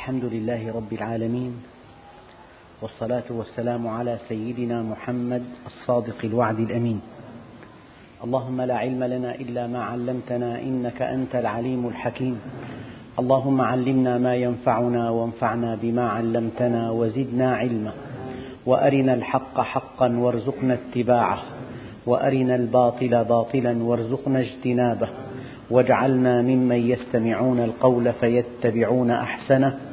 الحمد لله رب العالمين والصلاة والسلام على سيدنا محمد الصادق الوعد الأمين. اللهم لا علم لنا إلا ما علمتنا إنك أنت العليم الحكيم. اللهم علمنا ما ينفعنا وانفعنا بما علمتنا وزدنا علما. وأرنا الحق حقا وارزقنا اتباعه. وأرنا الباطل باطلا وارزقنا اجتنابه. واجعلنا ممن يستمعون القول فيتبعون أحسنه.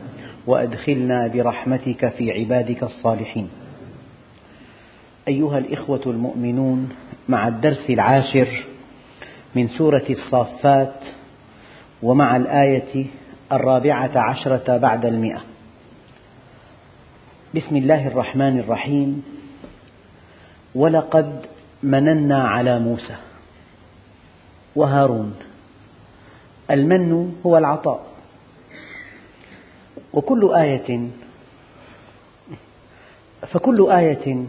وأدخلنا برحمتك في عبادك الصالحين. أيها الإخوة المؤمنون مع الدرس العاشر من سورة الصافات ومع الآية الرابعة عشرة بعد المئة. بسم الله الرحمن الرحيم. ولقد مننا على موسى وهارون. المن هو العطاء. وكل آية فكل آية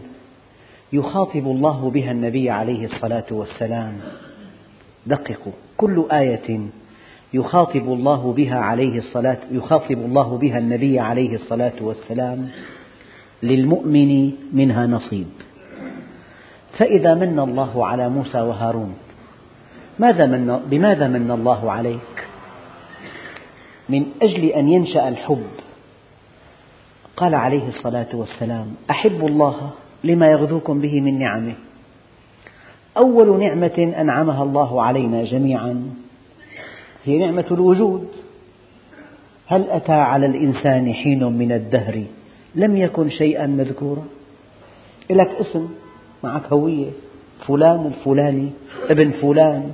يخاطب الله بها النبي عليه الصلاة والسلام. دققوا. كل آية يخاطب الله بها عليه الصلاة يخاطب الله بها النبي عليه الصلاة والسلام. للمؤمن منها نصيب. فإذا من الله على موسى وهارون ماذا من بماذا من الله عليك؟ من أجل أن ينشأ الحب. قال عليه الصلاة والسلام أحبوا الله لما يغذوكم به من نعمه. أول نعمة أنعمها الله علينا جميعا هي نعمة الوجود. هل أتى على الإنسان حين من الدهر لم يكن شيئا مذكورا؟ لك اسم معك هوية فلان الفلاني ابن فلان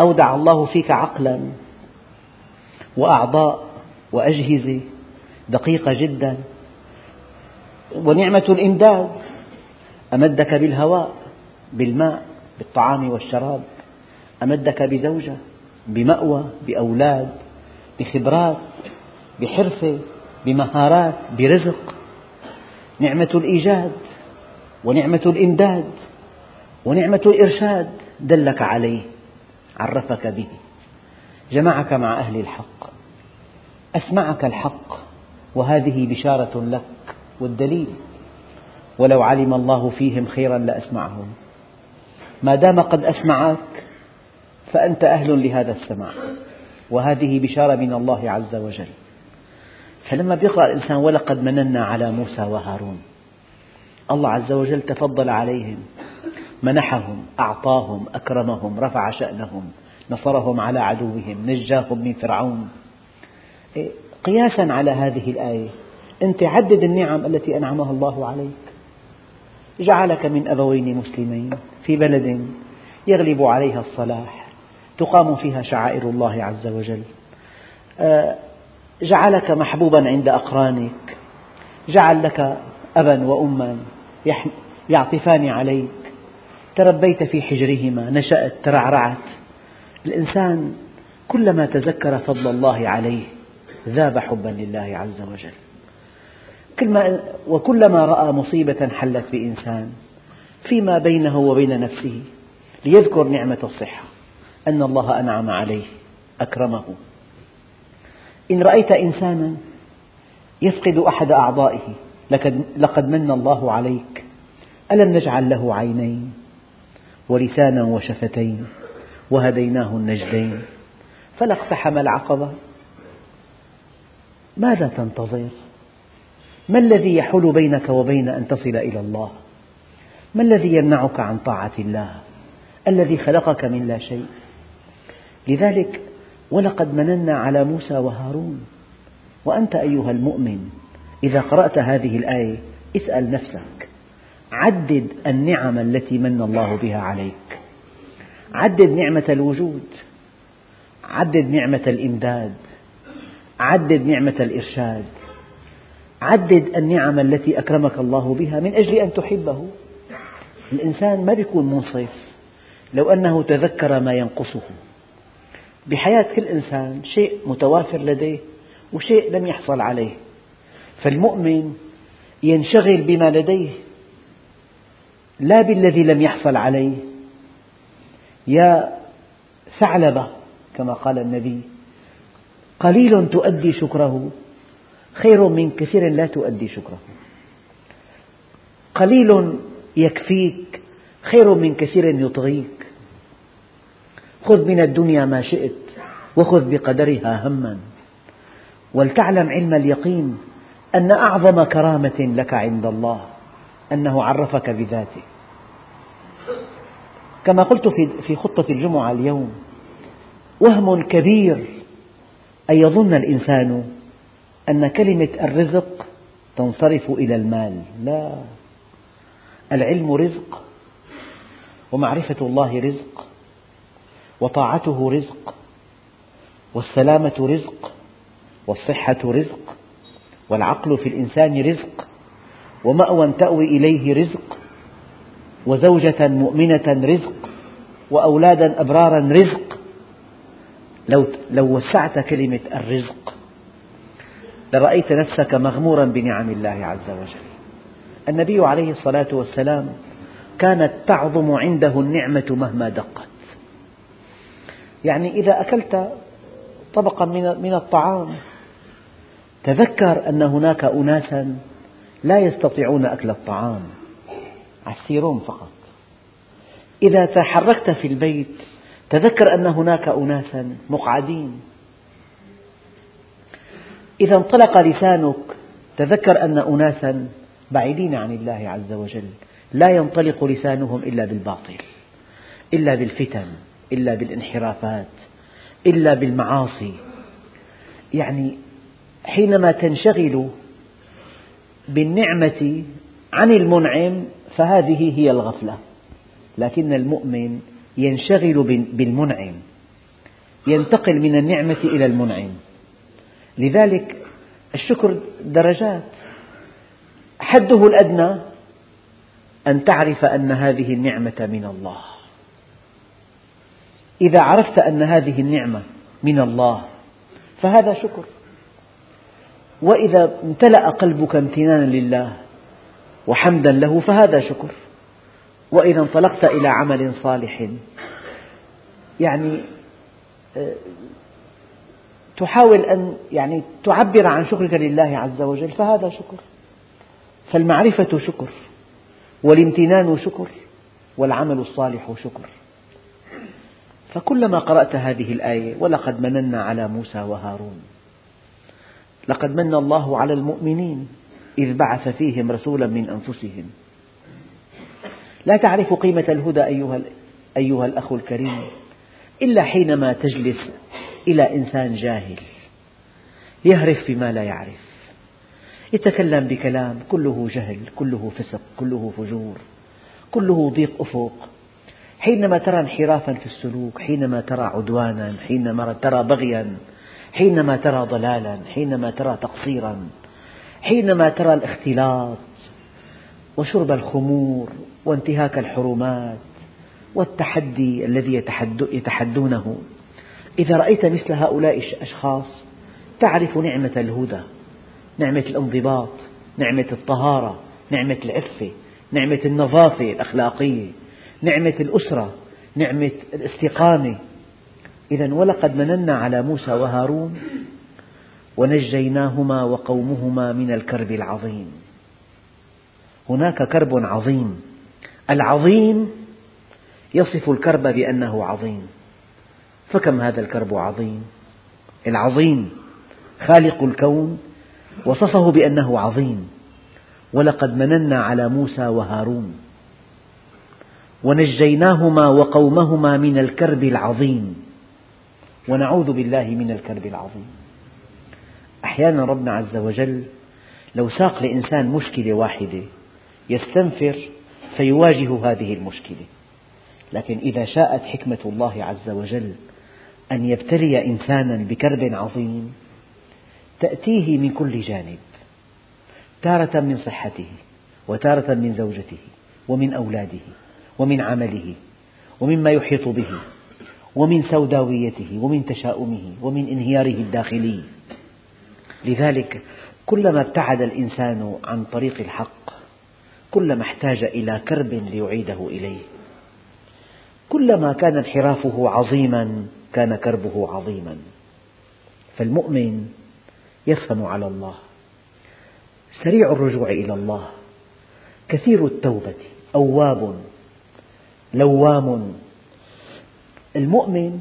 أودع الله فيك عقلا. وأعضاء وأجهزة دقيقة جدا. ونعمة الإمداد أمدك بالهواء بالماء بالطعام والشراب. أمدك بزوجة بمأوى بأولاد بخبرات بحرفة بمهارات برزق. نعمة الإيجاد ونعمة الإمداد ونعمة الإرشاد دلك عليه عرفك به. جمعك مع أهل الحق. أسمعك الحق وهذه بشارة لك والدليل. ولو علم الله فيهم خيرا لأسمعهم. ما دام قد أسمعك فأنت أهل لهذا السماع. وهذه بشارة من الله عز وجل. فلما يقرأ الإنسان ولقد مننا على موسى وهارون. الله عز وجل تفضل عليهم منحهم أعطاهم أكرمهم رفع شأنهم نصرهم على عدوهم نجاهم من فرعون. قياسا على هذه الآية. أنت عدد النعم التي أنعمها الله عليك. جعلك من أبوين مسلمين في بلد يغلب عليها الصلاح تقام فيها شعائر الله عز وجل. آه، جعلك محبوبا عند أقرانك. جعل لك أبا وأما يعطفان عليك. تربيت في حجرهما نشأت ترعرعت. الإنسان كلما تذكر فضل الله عليه ذاب حبا لله عز وجل. وكلما رأى مصيبة حلت بإنسان فيما بينه وبين نفسه ليذكر نعمة الصحة. أن الله أنعم عليه. أكرمه. إن رأيت إنسانا يفقد أحد أعضائه لقد من الله عليك. ألم نجعل له عينين؟ ولسانا وشفتين وهديناه النجدين. فلا اقتحم العقبة. ماذا تنتظر؟ ما الذي يحول بينك وبين أن تصل إلى الله؟ ما الذي يمنعك عن طاعة الله؟ الذي خلقك من لا شيء لذلك ولقد مننا على موسى وهارون وأنت أيها المؤمن إذا قرأت هذه الآية اسأل نفسك عدد النعم التي من الله بها عليك عدد نعمة الوجود عدد نعمة الإمداد عدد نعمة الإرشاد. عدد النعم التي أكرمك الله بها من أجل أن تحبه. الإنسان ما يكون منصف لو أنه تذكر ما ينقصه. بحياة كل إنسان شيء متوافر لديه وشيء لم يحصل عليه. فالمؤمن ينشغل بما لديه لا بالذي لم يحصل عليه. يا ثعلبة كما قال النبي قليل تؤدي شكره. خير من كثير لا تؤدي شكره. قليل يكفيك خير من كثير يطغيك. خذ من الدنيا ما شئت وخذ بقدرها هما. ولتعلم علم اليقين أن أعظم كرامة لك عند الله أنه عرفك بذاته. كما قلت في خطة الجمعة اليوم وهم كبير أن يظن الإنسان أن كلمة الرزق تنصرف إلى المال. لا. العلم رزق ومعرفة الله رزق وطاعته رزق والسلامة رزق والصحة رزق والعقل في الإنسان رزق ومأوى تأوي إليه رزق وزوجة مؤمنة رزق وأولادا أبرارا رزق. لو, لو وسعت كلمة الرزق لرأيت نفسك مغمورا بنعم الله عز وجل. النبي عليه الصلاة والسلام كانت تعظم عنده النعمة مهما دقت. يعني إذا أكلت طبقا من الطعام تذكر أن هناك أناسا لا يستطيعون أكل الطعام عسيرون فقط. إذا تحركت في البيت تذكر أن هناك أناسا مقعدين. إذا انطلق لسانك تذكر أن أناسا بعيدين عن الله عز وجل لا ينطلق لسانهم إلا بالباطل إلا بالفتن إلا بالانحرافات إلا بالمعاصي. يعني حينما تنشغل بالنعمة عن المنعم فهذه هي الغفلة. لكن المؤمن ينشغل بالمنعم ينتقل من النعمة إلى المنعم. لذلك الشكر درجات. حده الأدنى أن تعرف أن هذه النعمة من الله. إذا عرفت أن هذه النعمة من الله فهذا شكر. وإذا امتلأ قلبك امتنانا لله وحمدا له فهذا شكر. وإذا انطلقت إلى عمل صالح. يعني آه، تحاول أن يعني تعبر عن شكرك لله عز وجل فهذا شكر. فالمعرفة شكر والامتنان شكر والعمل الصالح شكر. فكلما قرأت هذه الآية ولقد مننا على موسى وهارون. لقد من الله على المؤمنين إذ بعث فيهم رسولا من أنفسهم. لا تعرف قيمة الهدى أيها, أيها الأخ الكريم إلا حينما تجلس إلى إنسان جاهل يهرف بما لا يعرف يتكلم بكلام كله جهل كله فسق كله فجور كله ضيق أفق. حينما ترى انحرافا في السلوك حينما ترى عدوانا حينما ترى بغيا حينما ترى ضلالا حينما ترى تقصيرا حينما ترى الاختلاط وشرب الخمور وانتهاك الحرمات والتحدي الذي يتحدونه. إذا رأيت مثل هؤلاء الأشخاص تعرف نعمة الهدى نعمة الانضباط نعمة الطهارة نعمة العفة نعمة النظافة الأخلاقية نعمة الأسرة نعمة الاستقامة. إذا ولقد مننا على موسى وهارون ونجيناهما وقومهما من الكرب العظيم. هناك كرب عظيم. العظيم يصف الكرب بأنه عظيم. فكم هذا الكرب عظيم؟ العظيم خالق الكون وصفه بأنه عظيم. ولقد مننا على موسى وهارون. ونجيناهما وقومهما من الكرب العظيم. ونعوذ بالله من الكرب العظيم. أحيانا ربنا عز وجل لو ساق لإنسان مشكلة واحدة يستنفر فيواجه هذه المشكلة. لكن إذا شاءت حكمة الله عز وجل أن يبتلي إنسانا بكرب عظيم تأتيه من كل جانب تارة من صحته وتارة من زوجته ومن أولاده ومن عمله ومما يحيط به ومن سوداويته ومن تشاؤمه ومن انهياره الداخلي. لذلك كلما ابتعد الإنسان عن طريق الحق كلما احتاج إلى كرب ليعيده إليه. كلما كان انحرافه عظيما كان كربه عظيما. فالمؤمن يفهم على الله سريع الرجوع إلى الله كثير التوبة أواب لوام. المؤمن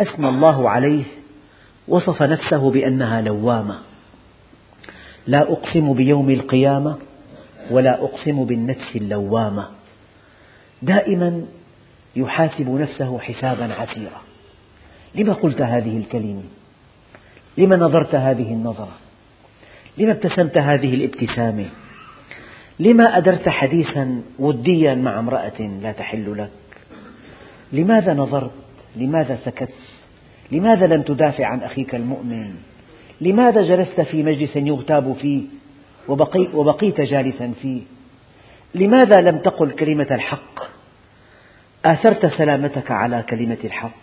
أثنى الله عليه وصف نفسه بأنها لوامة. لا أقسم بيوم القيامة ولا أقسم بالنفس اللوامة. دائما يحاسب نفسه حسابا عسيرا. لما قلت هذه الكلمة؟ لما نظرت هذه النظرة؟ لما ابتسمت هذه الابتسامة؟ لما أدرت حديثا وديا مع امرأة لا تحل لك؟ لماذا نظرت؟ لماذا سكت؟ لماذا لم تدافع عن أخيك المؤمن؟ لماذا جلست في مجلس يغتاب فيه وبقي وبقيت جالسا فيه. لماذا لم تقل كلمة الحق؟ آثرت سلامتك على كلمة الحق.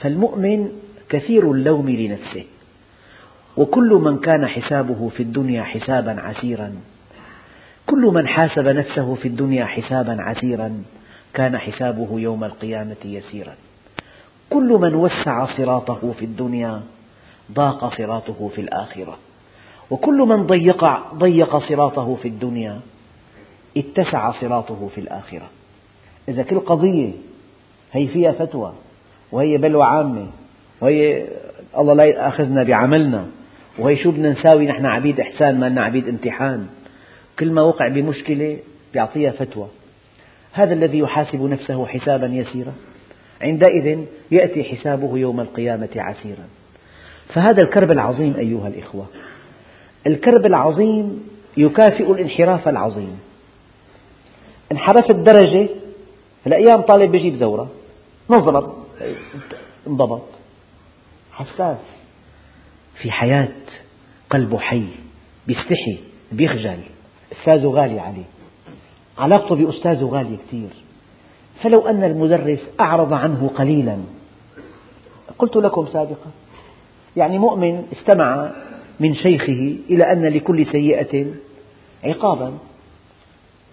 فالمؤمن كثير اللوم لنفسه وكل من كان حسابه في الدنيا حسابا عسيرا. كل من حاسب نفسه في الدنيا حسابا عسيرا كان حسابه يوم القيامة يسيرا. كل من وسع صراطه في الدنيا ضاق صراطه في الآخرة. وكل من ضيق, ضيق صراطه في الدنيا اتسع صراطه في الآخرة. إذا كل قضية هي فيها فتوى وهي بلوى عامة وهي الله لا يأخذنا بعملنا وهي شو بدنا نساوي؟ نحن عبيد إحسان ما لنا عبيد امتحان. كل ما وقع بمشكلة يعطيها فتوى. هذا الذي يحاسب نفسه حسابا يسيرا. عندئذ يأتي حسابه يوم القيامة عسيرا. فهذا الكرب العظيم أيها الإخوة. الكرب العظيم يكافئ الانحراف العظيم. انحرفت درجة الأيام طالب بيجيب زورة نظرة انضبط. حساس في حياة قلبه حي بيستحي بيخجل. أستاذه غالي عليه علاقته بأستاذه غالية كثير فلو أن المدرس أعرض عنه قليلا قلت لكم سابقا يعني مؤمن استمع من شيخه إلى أن لكل سيئة عقابا.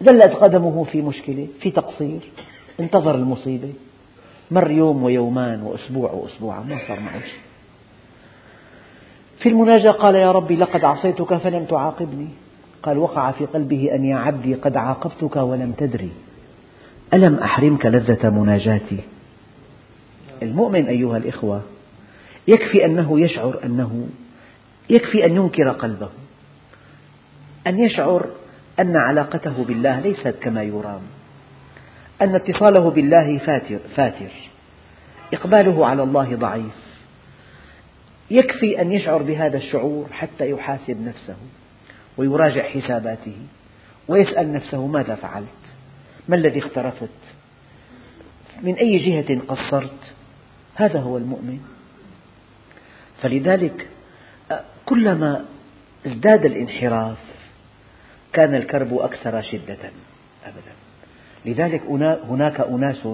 زلت قدمه في مشكلة في تقصير انتظر المصيبة. مر يوم ويومان وأسبوع وأسبوعا ما صار معه شيء. في المناجاة قال يا ربي لقد عصيتك فلم تعاقبني. قال وقع في قلبه أن يا عبدي قد عاقبتك ولم تدري. ألم أحرمك لذة مناجاتي؟ المؤمن أيها الإخوة يكفي أنه يشعر أنه يكفي أن ينكر قلبه أن يشعر أن علاقته بالله ليست كما يرام أن اتصاله بالله فاتر, فاتر إقباله على الله ضعيف. يكفي أن يشعر بهذا الشعور حتى يحاسب نفسه ويراجع حساباته ويسأل نفسه ماذا فعلت؟ ما الذي اخترفت؟ من أي جهة قصرت؟ هذا هو المؤمن. فلذلك كلما ازداد الانحراف كان الكرب أكثر شدة أبدا. لذلك هناك أناس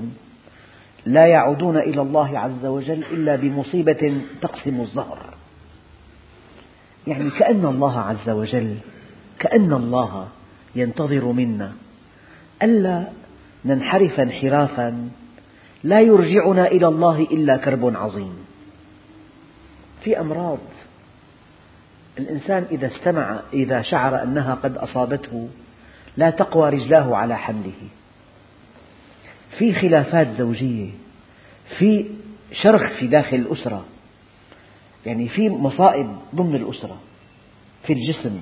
لا يعودون إلى الله عز وجل إلا بمصيبة تقسم الظهر. يعني كأن الله عز وجل كأن الله ينتظر منا. ألا ننحرف انحرافا لا يرجعنا إلى الله إلا كرب عظيم. في أمراض الإنسان إذا استمع إذا شعر أنها قد أصابته لا تقوى رجلاه على حمله. في خلافات زوجية في شرخ في داخل الأسرة يعني في مصائب ضمن الأسرة في الجسم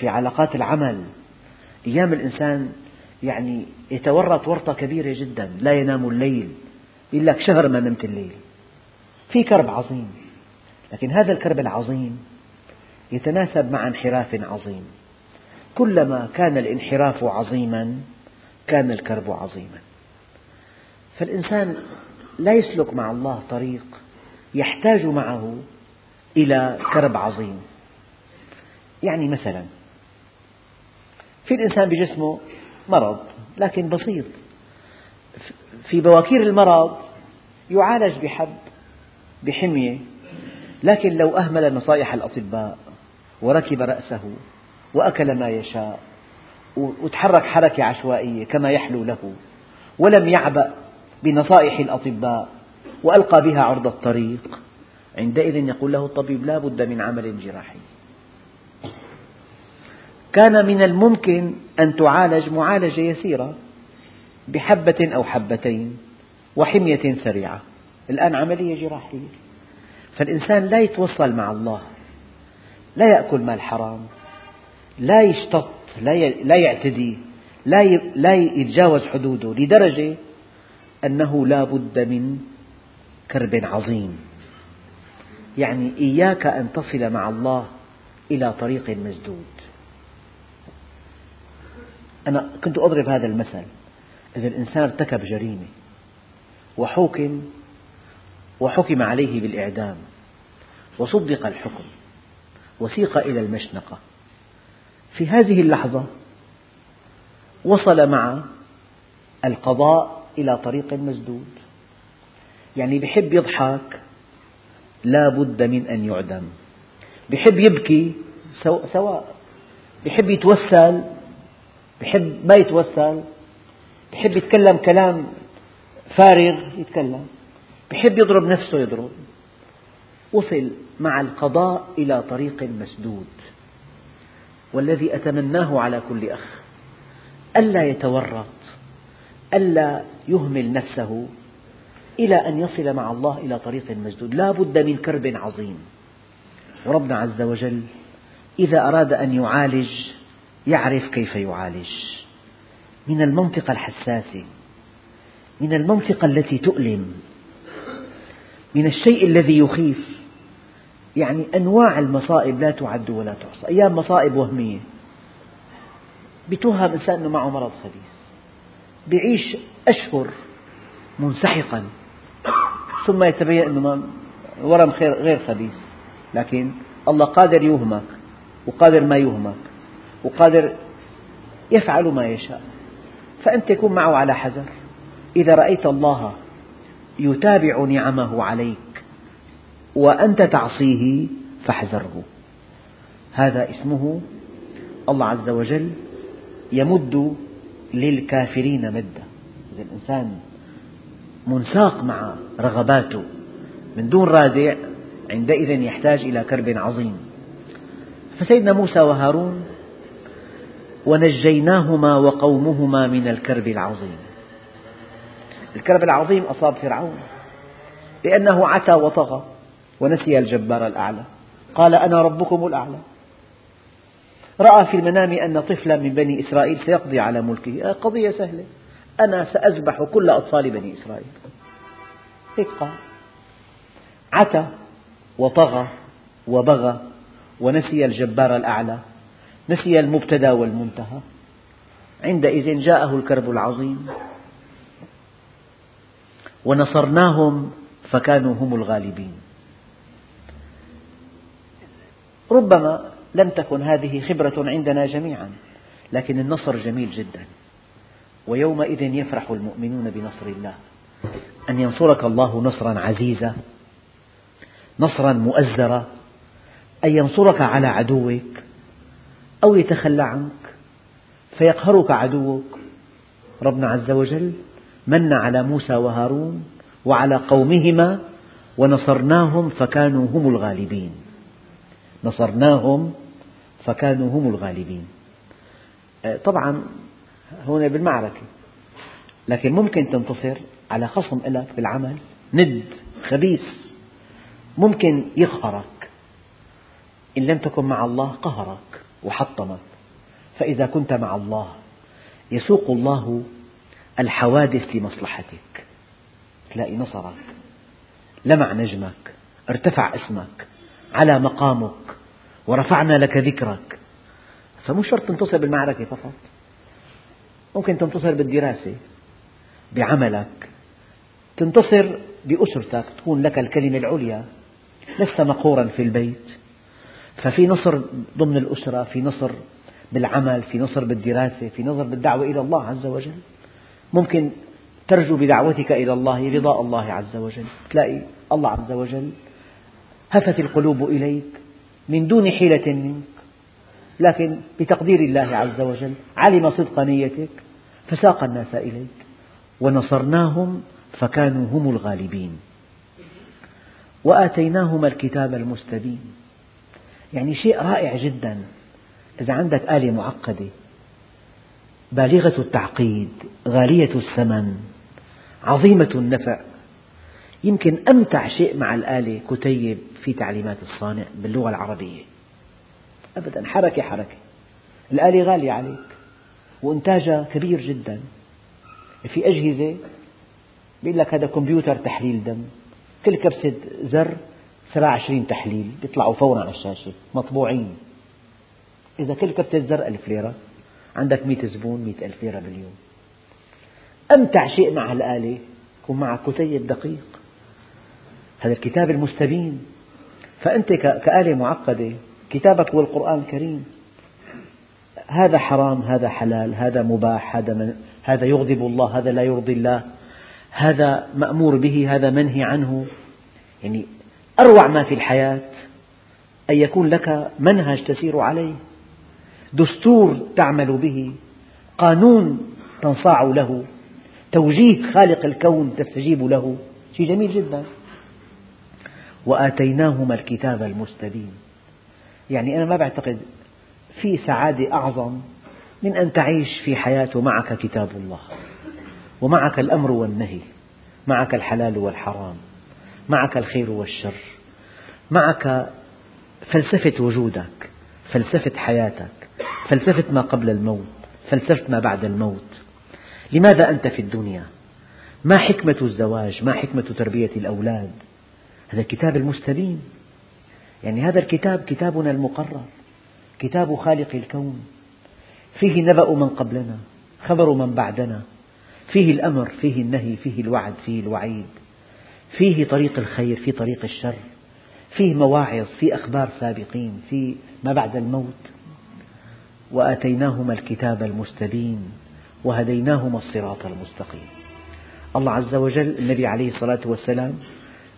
في علاقات العمل. أيام الإنسان يعني يتورط ورطة كبيرة جدا لا ينام الليل يقول لك شهر ما نمت الليل. في كرب عظيم لكن هذا الكرب العظيم يتناسب مع انحراف عظيم. كلما كان الانحراف عظيما كان الكرب عظيما. فالإنسان لا يسلك مع الله طريق يحتاج معه إلى كرب عظيم. يعني مثلا في الإنسان بجسمه مرض لكن بسيط. في بواكير المرض يعالج بحب بحمية لكن لو أهمل نصائح الأطباء وركب رأسه وأكل ما يشاء وتحرك حركة عشوائية كما يحلو له ولم يعبأ بنصائح الأطباء وألقى بها عرض الطريق. عندئذ يقول له الطبيب لا بد من عمل جراحي. كان من الممكن أن تعالج معالجة يسيرة بحبة أو حبتين وحمية سريعة. الآن عملية جراحية. فالإنسان لا يتوصل مع الله. لا يأكل مال حرام لا يشتط لا يعتدي لا يتجاوز حدوده لدرجة أنه لا بد من كرب عظيم. يعني إياك أن تصل مع الله إلى طريق مسدود. أنا كنت أضرب هذا المثل. إذا الإنسان ارتكب جريمة وحكم وحكم عليه بالإعدام وصدق الحكم وسيق إلى المشنقة. في هذه اللحظة وصل مع القضاء إلى طريق مسدود. يعني بحب يضحك لا بد من أن يعدم. بحب يبكي سواء. بحب يتوسل بحب ما يتوسل. بحب يتكلم كلام فارغ يتكلم. بحب يضرب نفسه يضرب. وصل مع القضاء إلى طريق مسدود. والذي أتمناه على كل أخ ألا يتورط ألا يهمل نفسه إلى أن يصل مع الله إلى طريق مسدود. لا بد من كرب عظيم. وربنا عز وجل إذا أراد أن يعالج يعرف كيف يعالج. من المنطقة الحساسة من المنطقة التي تؤلم من الشيء الذي يخيف يعني أنواع المصائب لا تعد ولا تحصى أيام مصائب وهمية. بتوهم إنسان أنه معه مرض خبيث. بيعيش أشهر منسحقا. ثم يتبين أنه ورم غير خبيث. لكن الله قادر يوهمك وقادر ما يوهمك وقادر يفعل ما يشاء. فأنت كن معه على حذر. إذا رأيت الله يتابع نعمه عليك وأنت تعصيه فاحذره. هذا اسمه الله عز وجل يمد للكافرين مدا إذا الإنسان منساق مع رغباته من دون رادع عندئذ يحتاج إلى كرب عظيم. فسيدنا موسى وهارون ونجيناهما وقومهما من الكرب العظيم. الكرب العظيم أصاب فرعون لأنه عتى وطغى. ونسي الجبار الأعلى. قال أنا ربكم الأعلى. رأى في المنام أن طفلا من بني إسرائيل سيقضي على ملكه. قضية سهلة. أنا سأذبح كل أطفال بني إسرائيل. هيك قال. عتى وطغى وبغى ونسي الجبار الأعلى. نسي المبتدأ والمنتهى. عندئذ جاءه الكرب العظيم. ونصرناهم فكانوا هم الغالبين. ربما لم تكن هذه خبرة عندنا جميعا لكن النصر جميل جدا. ويومئذ يفرح المؤمنون بنصر الله. أن ينصرك الله نصرا عزيزا نصرا مؤزرا أن ينصرك على عدوك أو يتخلى عنك فيقهرك عدوك. ربنا عز وجل من على موسى وهارون وعلى قومهما ونصرناهم فكانوا هم الغالبين. نصرناهم فكانوا هم الغالبين. آه، طبعا هنا بالمعركة. لكن ممكن تنتصر على خصم لك بالعمل. ند خبيث. ممكن يقهرك إن لم تكن مع الله قهرك وحطمك. فإذا كنت مع الله يسوق الله الحوادث لمصلحتك. تلاقي نصرك. لمع نجمك. ارتفع اسمك. على مقامك ورفعنا لك ذكرك. فمو شرط تنتصر بالمعركة فقط. ممكن تنتصر بالدراسة بعملك. تنتصر بأسرتك تكون لك الكلمة العليا. لست مقهورا في البيت. ففي نصر ضمن الأسرة في نصر بالعمل في نصر بالدراسة في نصر بالدعوة إلى الله عز وجل. ممكن ترجو بدعوتك إلى الله رضاء الله عز وجل. تلاقي الله عز وجل هفت القلوب إليك من دون حيلة منك. لكن بتقدير الله عز وجل علم صدق نيتك فساق الناس إليك. ونصرناهم فكانوا هم الغالبين. وآتيناهما الكتاب المستبين. يعني شيء رائع جدا. إذا عندك آلة معقدة. بالغة التعقيد غالية الثمن عظيمة النفع. يمكن أمتع شيء مع الآلة كتيب في تعليمات الصانع باللغة العربية. أبدا حركة حركة. الآلة غالية عليك وإنتاجها كبير جدا. في أجهزة بيقول لك هذا كمبيوتر تحليل دم. كل كبسة زر 27 تحليل بيطلعوا فورا على الشاشة مطبوعين. إذا كل كبسة زر ألف ليرة عندك مئة زبون مئة ألف ليرة باليوم. أمتع شيء مع الآلة يكون معك كتيب دقيق. هذا الكتاب المستبين. فأنت كآلة معقدة كتابك هو القرآن الكريم. هذا حرام هذا حلال هذا مباح هذا, من هذا يغضب الله هذا لا يرضي الله هذا مأمور به هذا منهي عنه. يعني أروع ما في الحياة أن يكون لك منهج تسير عليه دستور تعمل به قانون تنصاع له توجيه خالق الكون تستجيب له. شيء جميل جدا. وآتيناهما الكتاب المستبين. يعني أنا ما بعتقد في سعادة أعظم من أن تعيش في حياة معك كتاب الله ومعك الأمر والنهي معك الحلال والحرام معك الخير والشر معك فلسفة وجودك فلسفة حياتك فلسفة ما قبل الموت فلسفة ما بعد الموت. لماذا أنت في الدنيا؟ ما حكمة الزواج؟ ما حكمة تربية الأولاد؟ هذا الكتاب المستبين. يعني هذا الكتاب كتابنا المقرر كتاب خالق الكون. فيه نبأ من قبلنا خبر من بعدنا. فيه الأمر فيه النهي فيه الوعد فيه الوعيد. فيه طريق الخير فيه طريق الشر. فيه مواعظ فيه أخبار سابقين فيه ما بعد الموت. وآتيناهما الكتاب المستبين وهديناهما الصراط المستقيم. الله عز وجل النبي عليه الصلاة والسلام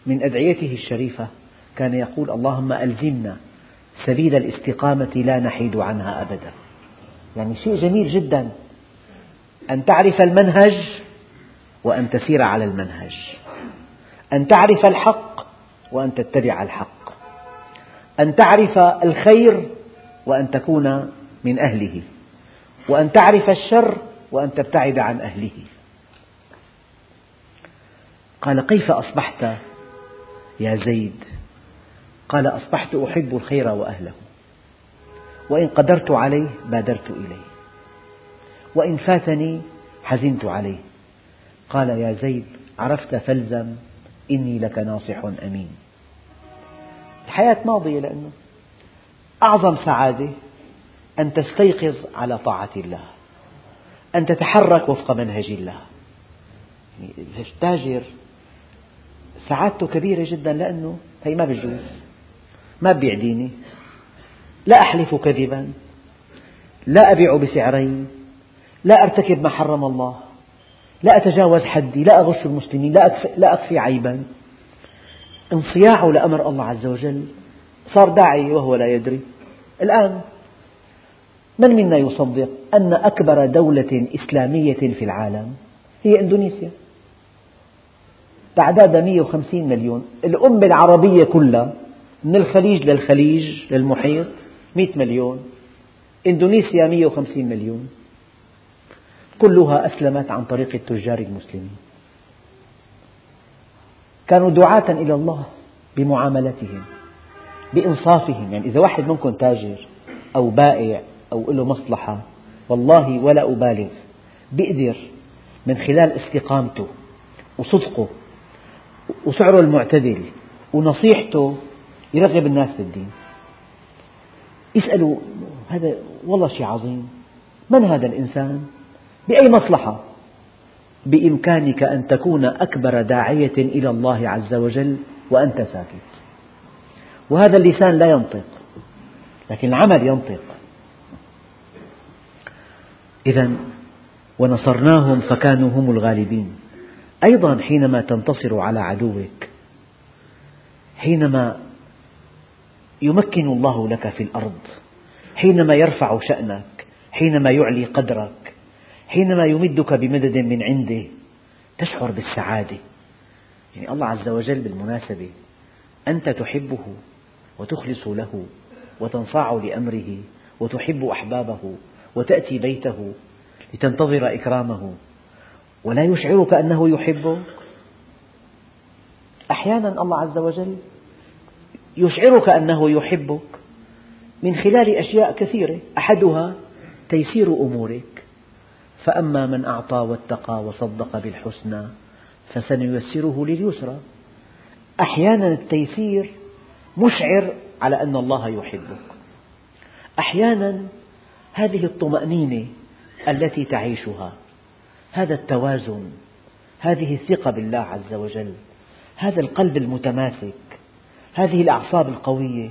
من أدعيته الشريفة كان يقول اللهم ألزمنا سبيل الاستقامة لا نحيد عنها أبدا. يعني شيء جميل جدا. أن تعرف المنهج وأن تسير على المنهج. أن تعرف الحق وأن تتبع الحق. أن تعرف الخير وأن تكون من أهله. وأن تعرف الشر وأن تبتعد عن أهله. قال كيف أصبحت يا زيد. قال أصبحت أحب الخير وأهله. وإن قدرت عليه بادرت إليه. وإن فاتني حزنت عليه. قال يا زيد عرفت فالزم إني لك ناصح أمين. الحياة ماضية لأنه أعظم سعادة أن تستيقظ على طاعة الله. أن تتحرك وفق منهج الله. التاجر سعادته كبيرة جدا لأنه هي ما بيجوز ما ببيع ديني لا أحلف كذبا لا أبيع بسعرين لا أرتكب ما حرم الله لا أتجاوز حدي لا أغش المسلمين لا أخفي, لا أخفي عيبا. انصياعه لأمر الله عز وجل صار داعي وهو لا يدري. الآن من منا يصدق أن أكبر دولة إسلامية في العالم هي إندونيسيا؟ تعدادها 150 مليون. الأمة العربية كلها من الخليج للخليج للمحيط 100 مليون. إندونيسيا 150 مليون. كلها أسلمت عن طريق التجار المسلمين. كانوا دعاة إلى الله بمعاملتهم بإنصافهم. يعني إذا واحد منكم تاجر أو بائع أو له مصلحة والله ولا أبالغ بيقدر من خلال استقامته وصدقه وسعره المعتدل ونصيحته يرغب الناس بالدين يسألوا هذا والله شيء عظيم. من هذا الإنسان؟ بأي مصلحة؟ بإمكانك أن تكون أكبر داعية إلى الله عز وجل وأنت ساكت. وهذا اللسان لا ينطق لكن العمل ينطق. إذا ونصرناهم فكانوا هم الغالبين. أيضا حينما تنتصر على عدوك حينما يمكن الله لك في الأرض حينما يرفع شأنك حينما يعلي قدرك حينما يمدك بمدد من عنده تشعر بالسعادة. يعني الله عز وجل بالمناسبة أنت تحبه وتخلص له وتنصاع لأمره وتحب أحبابه وتأتي بيته لتنتظر إكرامه. ولا يشعرك أنه يحبك. أحيانا الله عز وجل يشعرك أنه يحبك من خلال أشياء كثيرة. أحدها تيسير أمورك. فأما من أعطى واتقى وصدق بالحسنى فسنيسره لليسرى. أحيانا التيسير مشعر على أن الله يحبك. أحيانا هذه الطمأنينة التي تعيشها هذا التوازن هذه الثقة بالله عز وجل هذا القلب المتماسك هذه الأعصاب القوية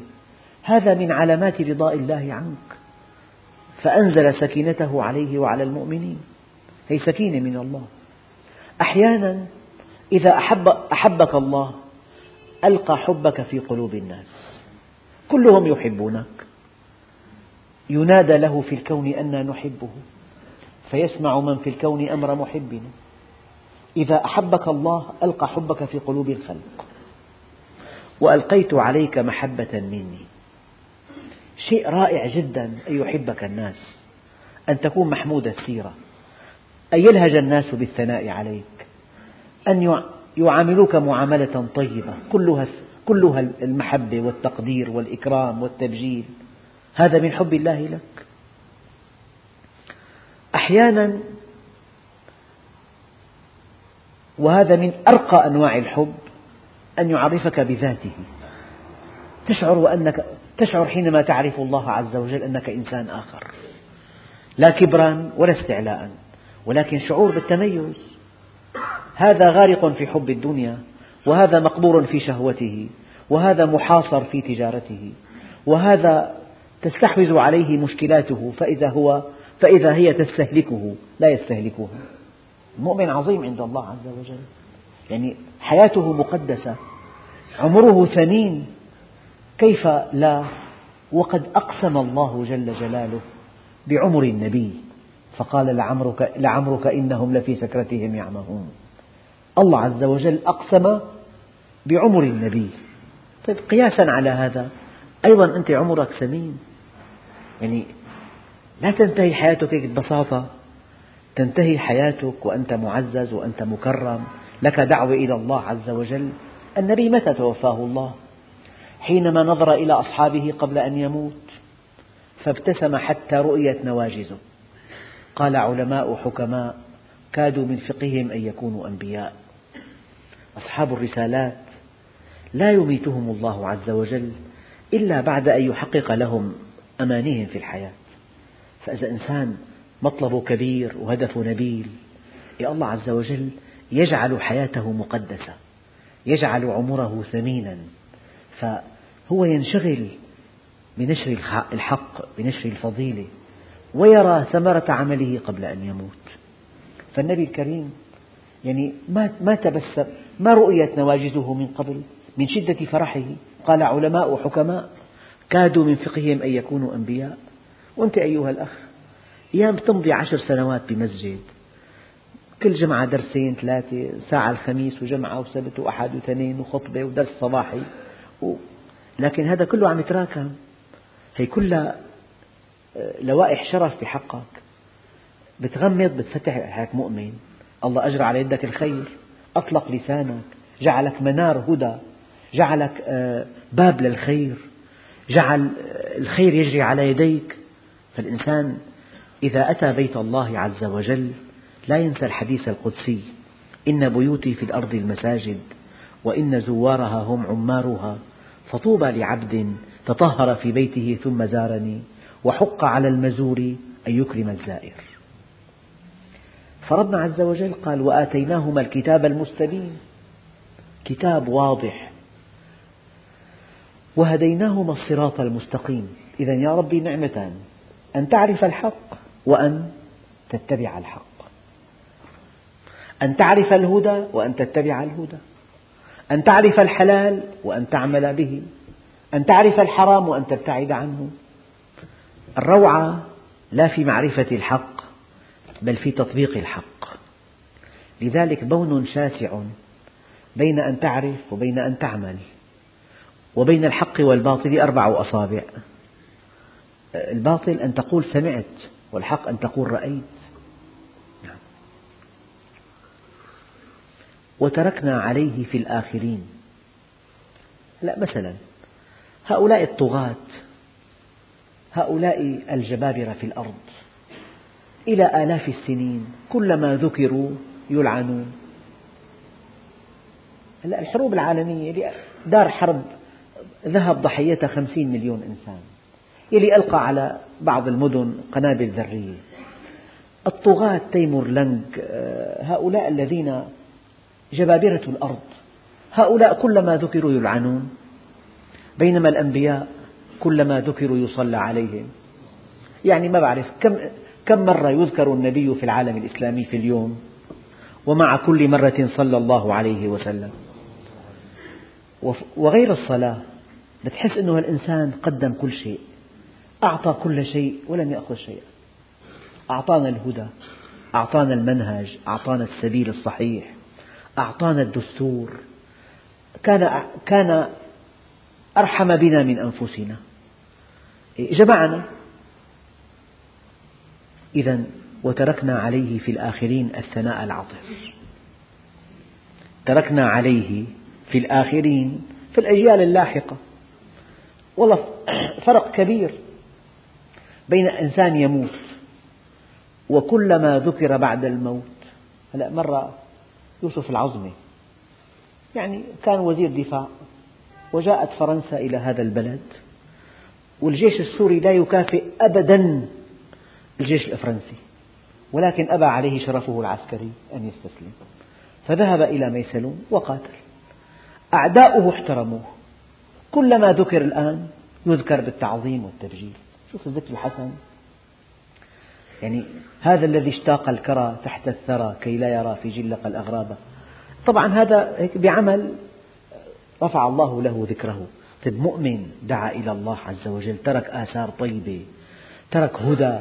هذا من علامات رضاء الله عنك. فأنزل سكينته عليه وعلى المؤمنين هي سكينة من الله. أحيانا إذا أحب أحبك الله ألقى حبك في قلوب الناس. كلهم يحبونك. ينادى له في الكون أنا نحبه. فيسمع من في الكون أمر محبنا إذا أحبك الله ألقى حبك في قلوب الخلق. وألقيت عليك محبة مني. شيء رائع جدا أن يحبك الناس أن تكون محمود السيرة أن يلهج الناس بالثناء عليك أن يعاملوك معاملة طيبة. كلها كلها المحبة والتقدير والإكرام والتبجيل. هذا من حب الله لك. أحيانا وهذا من أرقى أنواع الحب أن يعرفك بذاته. تشعر وأنك تشعر حينما تعرف الله عز وجل أنك إنسان آخر. لا كبرا ولا استعلاء ولكن شعور بالتميز. هذا غارق في حب الدنيا وهذا مقبور في شهوته وهذا محاصر في تجارته وهذا تستحوذ عليه مشكلاته فإذا هو فإذا هي تستهلكه لا يستهلكها. المؤمن عظيم عند الله عز وجل. يعني حياته مقدسة عمره ثمين كيف لا؟ وقد أقسم الله جل جلاله بعمر النبي. فقال لعمرك, لعمرك إنهم لفي سكرتهم يعمهون. الله عز وجل أقسم بعمر النبي. طيب قياسا على هذا أيضا أنت عمرك ثمين يعني لا تنتهي حياتك هيك ببساطة. تنتهي حياتك وأنت معزز وأنت مكرم. لك دعوة إلى الله عز وجل. النبي متى توفاه الله؟ حينما نظر إلى أصحابه قبل أن يموت. فابتسم حتى رؤيت نواجذه قال علماء حكماء كادوا من فقههم أن يكونوا أنبياء. أصحاب الرسالات لا يميتهم الله عز وجل إلا بعد أن يحقق لهم أمانيهم في الحياة. فإذا إنسان مطلبه كبير وهدفه نبيل يا الله عز وجل يجعل حياته مقدسة يجعل عمره ثمينا. فهو ينشغل بنشر الحق بنشر الفضيلة ويرى ثمرة عمله قبل أن يموت. فالنبي الكريم يعني ما ما تبسم ما رؤيت نواجذه من قبل من شدة فرحه؟ قال علماء وحكماء كادوا من فقههم أن يكونوا أنبياء. وأنت أيها الأخ أيام تمضي عشر سنوات بمسجد كل جمعة درسين ثلاثة ساعة الخميس وجمعة وسبت وأحد واثنين وخطبة ودرس صباحي و... لكن هذا كله عم يتراكم. هي كلها آه، لوائح شرف بحقك. بتغمض بتفتح هيك مؤمن. الله أجرى على يدك الخير. أطلق لسانك. جعلك منار هدى. جعلك آه، باب للخير. جعل آه، الخير يجري على يديك. فالإنسان إذا أتى بيت الله عز وجل لا ينسى الحديث القدسي إن بيوتي في الأرض المساجد وإن زوارها هم عمارها فطوبى لعبد تطهر في بيته ثم زارني وحق على المزور أن يكرم الزائر. فربنا عز وجل قال وآتيناهما الكتاب المستبين كتاب واضح. وهديناهما الصراط المستقيم. إذا يا ربي نعمتان. أن تعرف الحق وأن تتبع الحق. أن تعرف الهدى وأن تتبع الهدى. أن تعرف الحلال وأن تعمل به. أن تعرف الحرام وأن تبتعد عنه. الروعة لا في معرفة الحق بل في تطبيق الحق. لذلك بون شاسع بين أن تعرف وبين أن تعمل. وبين الحق والباطل أربع أصابع. الباطل أن تقول سمعت والحق أن تقول رأيت. نعم. وتركنا عليه في الآخرين. لا مثلا هؤلاء الطغاة هؤلاء الجبابرة في الأرض إلى آلاف السنين كلما ذكروا يلعنون. الحروب العالمية دار حرب ذهب ضحيتها خمسين مليون إنسان. يلي ألقى على بعض المدن قنابل ذرية الطغاة تيمور لنج آه، هؤلاء الذين جبابرة الأرض هؤلاء كلما ذكروا يلعنون بينما الأنبياء كلما ذكروا يصلى عليهم. يعني ما بعرف كم كم مرة يذكر النبي في العالم الإسلامي في اليوم ومع كل مرة صلى الله عليه وسلم. وغير الصلاة بتحس أنه الإنسان قدم كل شيء. أعطى كل شيء ولم يأخذ شيئا. أعطانا الهدى أعطانا المنهج أعطانا السبيل الصحيح أعطانا الدستور. كان كان أرحم بنا من أنفسنا. جمعنا. إذا وتركنا عليه في الآخرين الثناء العطف تركنا عليه في الآخرين في الأجيال اللاحقة. والله فرق كبير. بين إنسان يموت وكلما ذكر بعد الموت. هلا مرة يوسف العظمي يعني كان وزير دفاع وجاءت فرنسا إلى هذا البلد والجيش السوري لا يكافئ أبدا الجيش الفرنسي ولكن أبى عليه شرفه العسكري أن يستسلم. فذهب إلى ميسلون وقاتل. أعداؤه احترموه. كلما ذكر الآن يذكر بالتعظيم والتبجيل. شوف الذكر الحسن. يعني هذا الذي اشتاق الكرى تحت الثرى كي لا يرى في جلق الأغراب. طبعا هذا هيك بعمل رفع الله له ذكره. طيب مؤمن دعا إلى الله عز وجل ترك آثار طيبة ترك هدى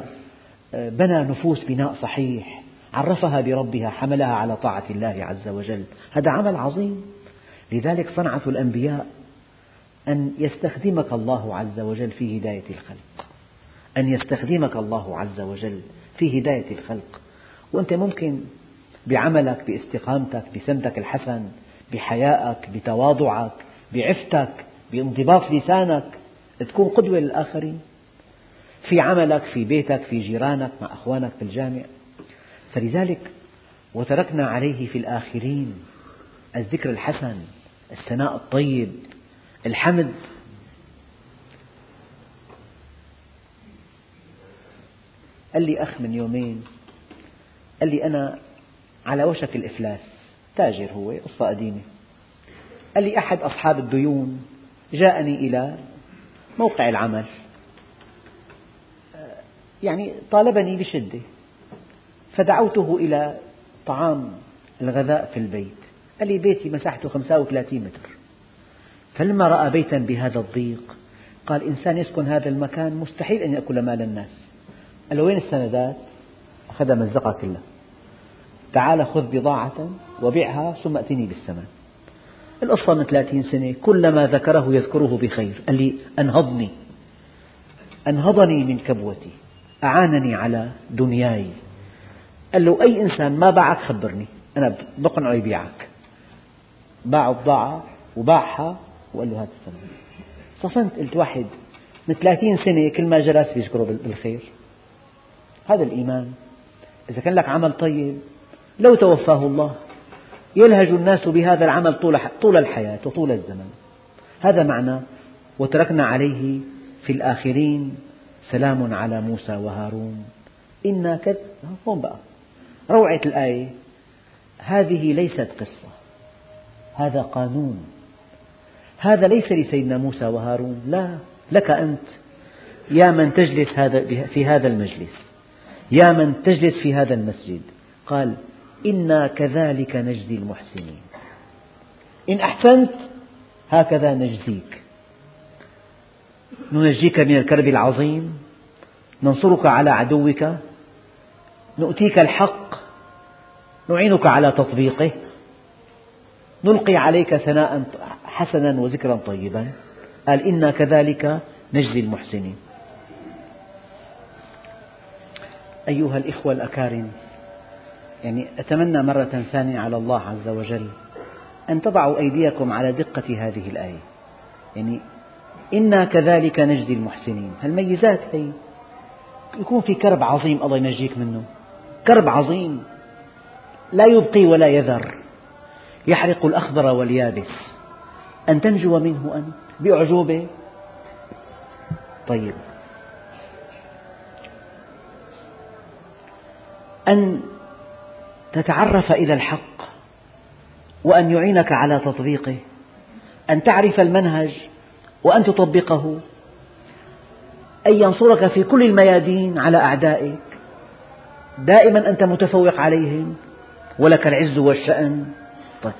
بنى نفوس بناء صحيح عرفها بربها حملها على طاعة الله عز وجل. هذا عمل عظيم. لذلك صنعة الأنبياء أن يستخدمك الله عز وجل في هداية الخلق. أن يستخدمك الله عز وجل في هداية الخلق. وأنت ممكن بعملك باستقامتك بسمتك الحسن بحيائك بتواضعك بعفتك بانضباط لسانك تكون قدوة للآخرين. في عملك في بيتك في جيرانك مع أخوانك في الجامع. فلذلك وتركنا عليه في الآخرين الذكر الحسن الثناء الطيب الحمد. قال لي أخ من يومين. قال لي أنا على وشك الإفلاس. تاجر هو قصة قديمة. قال لي أحد أصحاب الديون جاءني إلى موقع العمل. يعني طالبني بشدة. فدعوته إلى طعام الغذاء في البيت. قال لي بيتي مساحته 35 متر. فلما رأى بيتا بهذا الضيق. قال إنسان يسكن هذا المكان مستحيل أن يأكل مال الناس. قال له وين السندات؟ أخذها مزقها كلها. تعال خذ بضاعة وبيعها ثم أتني بالثمن القصة من ثلاثين سنة كلما ذكره يذكره بخير. قال لي أنهضني. أنهضني من كبوتي. أعانني على دنياي. قال له أي إنسان ما باعك خبرني. أنا بقنعه يبيعك. باع الضاعة وباعها وقال له هذا الثمن صفنت قلت واحد من ثلاثين سنة كل ما جلس بيذكره بالخير. هذا الإيمان. إذا كان لك عمل طيب لو توفاه الله يلهج الناس بهذا العمل طول الحياة وطول الزمن. هذا معنى وتركنا عليه في الآخرين سلام على موسى وهارون. إنا كد هون بقى. روعة الآية. هذه ليست قصة. هذا قانون. هذا ليس لسيدنا موسى وهارون. لا لك أنت يا من تجلس في هذا المجلس. يا من تجلس في هذا المسجد. قال إنا كذلك نجزي المحسنين. إن أحسنت هكذا نجزيك. ننجيك من الكرب العظيم. ننصرك على عدوك. نؤتيك الحق. نعينك على تطبيقه. نلقي عليك ثناء حسنا وذكرا طيبا. قال إنا كذلك نجزي المحسنين. أيها الإخوة الأكارم يعني أتمنى مرة ثانية على الله عز وجل أن تضعوا أيديكم على دقة هذه الآية. يعني إنا كذلك نجزي المحسنين. هالميزات هي يكون في كرب عظيم الله ينجيك منه. كرب عظيم. لا يبقي ولا يذر. يحرق الأخضر واليابس. أن تنجو منه أنت بأعجوبة. طيب. أن تتعرف إلى الحق وأن يعينك على تطبيقه أن تعرف المنهج وأن تطبقه أن ينصرك في كل الميادين على أعدائك. دائما أنت متفوق عليهم ولك العز والشأن. طيب.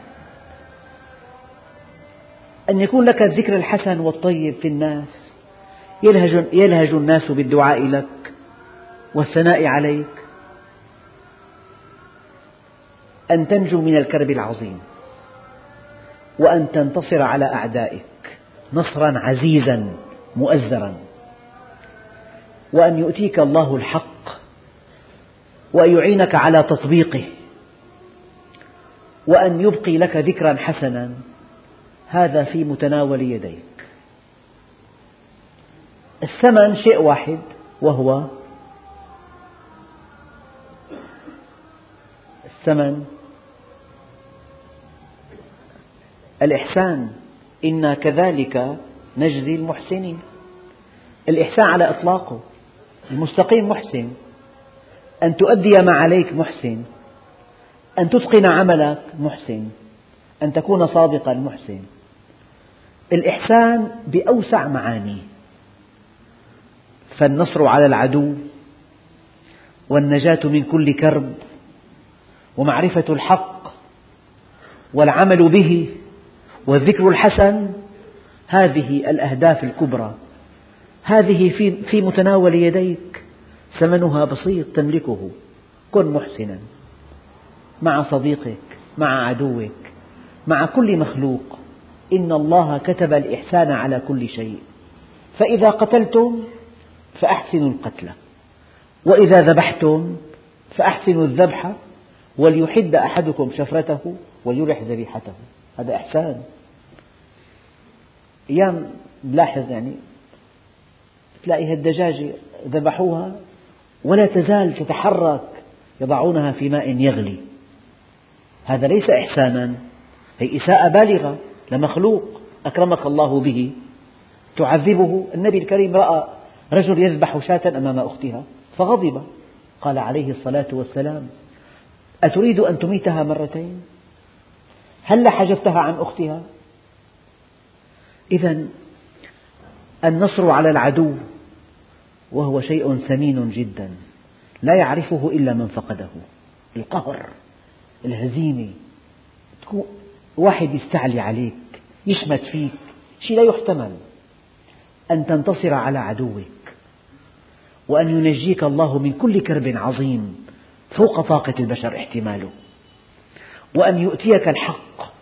أن يكون لك الذكر الحسن والطيب في الناس. يلهج, يلهج الناس بالدعاء لك والثناء عليك. أن تنجو من الكرب العظيم وأن تنتصر على أعدائك نصرا عزيزا مؤزرا وأن يؤتيك الله الحق وأن يعينك على تطبيقه وأن يبقي لك ذكرا حسنا. هذا في متناول يديك. الثمن شيء واحد وهو الثمن الإحسان إنا كذلك نجزي المحسنين. الإحسان على إطلاقه المستقيم محسن. أن تؤدي ما عليك محسن. أن تتقن عملك محسن. أن تكون صادقا محسن. الإحسان بأوسع معانيه. فالنصر على العدو والنجاة من كل كرب ومعرفة الحق والعمل به والذكر الحسن هذه الأهداف الكبرى. هذه في, في متناول يديك. ثمنها بسيط تملكه. كن محسنا. مع صديقك مع عدوك مع كل مخلوق. إن الله كتب الإحسان على كل شيء. فإذا قتلتم فأحسنوا القتل. وإذا ذبحتم فأحسنوا الذبح. وليحد أحدكم شفرته وليرح ذبيحته. هذا إحسان. أيام نلاحظ يعني تلاقي هالدجاجة ذبحوها ولا تزال تتحرك يضعونها في ماء يغلي. هذا ليس إحسانا هي إساءة بالغة لمخلوق أكرمك الله به. تعذبه. النبي الكريم رأى رجل يذبح شاة أمام أختها فغضب. قال عليه الصلاة والسلام أتريد أن تميتها مرتين؟ هل حجبتها عن أختها؟ إذا النصر على العدو وهو شيء ثمين جدا لا يعرفه إلا من فقده. القهر الهزيمة. واحد يستعلي عليك يشمت فيك شيء لا يحتمل. أن تنتصر على عدوك وأن ينجيك الله من كل كرب عظيم فوق طاقة البشر احتماله. وأن يؤتيك الحق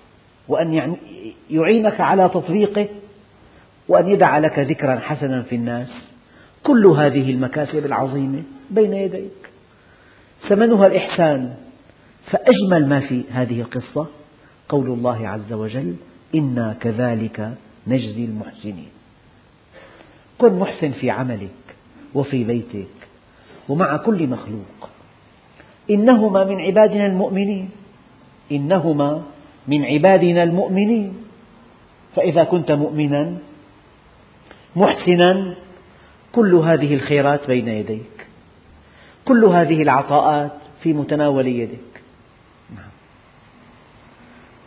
وأن يعينك على تطبيقه وأن يدع لك ذكرا حسنا في الناس. كل هذه المكاسب العظيمة بين يديك. ثمنها الإحسان. فأجمل ما في هذه القصة قول الله عز وجل إنا كذلك نجزي المحسنين. كن محسن في عملك وفي بيتك ومع كل مخلوق. إنهما من عبادنا المؤمنين. إنهما من عبادنا المؤمنين. فإذا كنت مؤمنا محسنا كل هذه الخيرات بين يديك. كل هذه العطاءات في متناول يدك.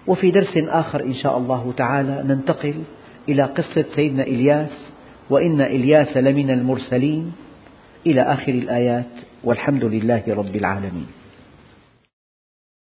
وفي درس آخر إن شاء الله تعالى ننتقل إلى قصة سيدنا إلياس وإن إلياس لمن المرسلين إلى آخر الآيات والحمد لله رب العالمين.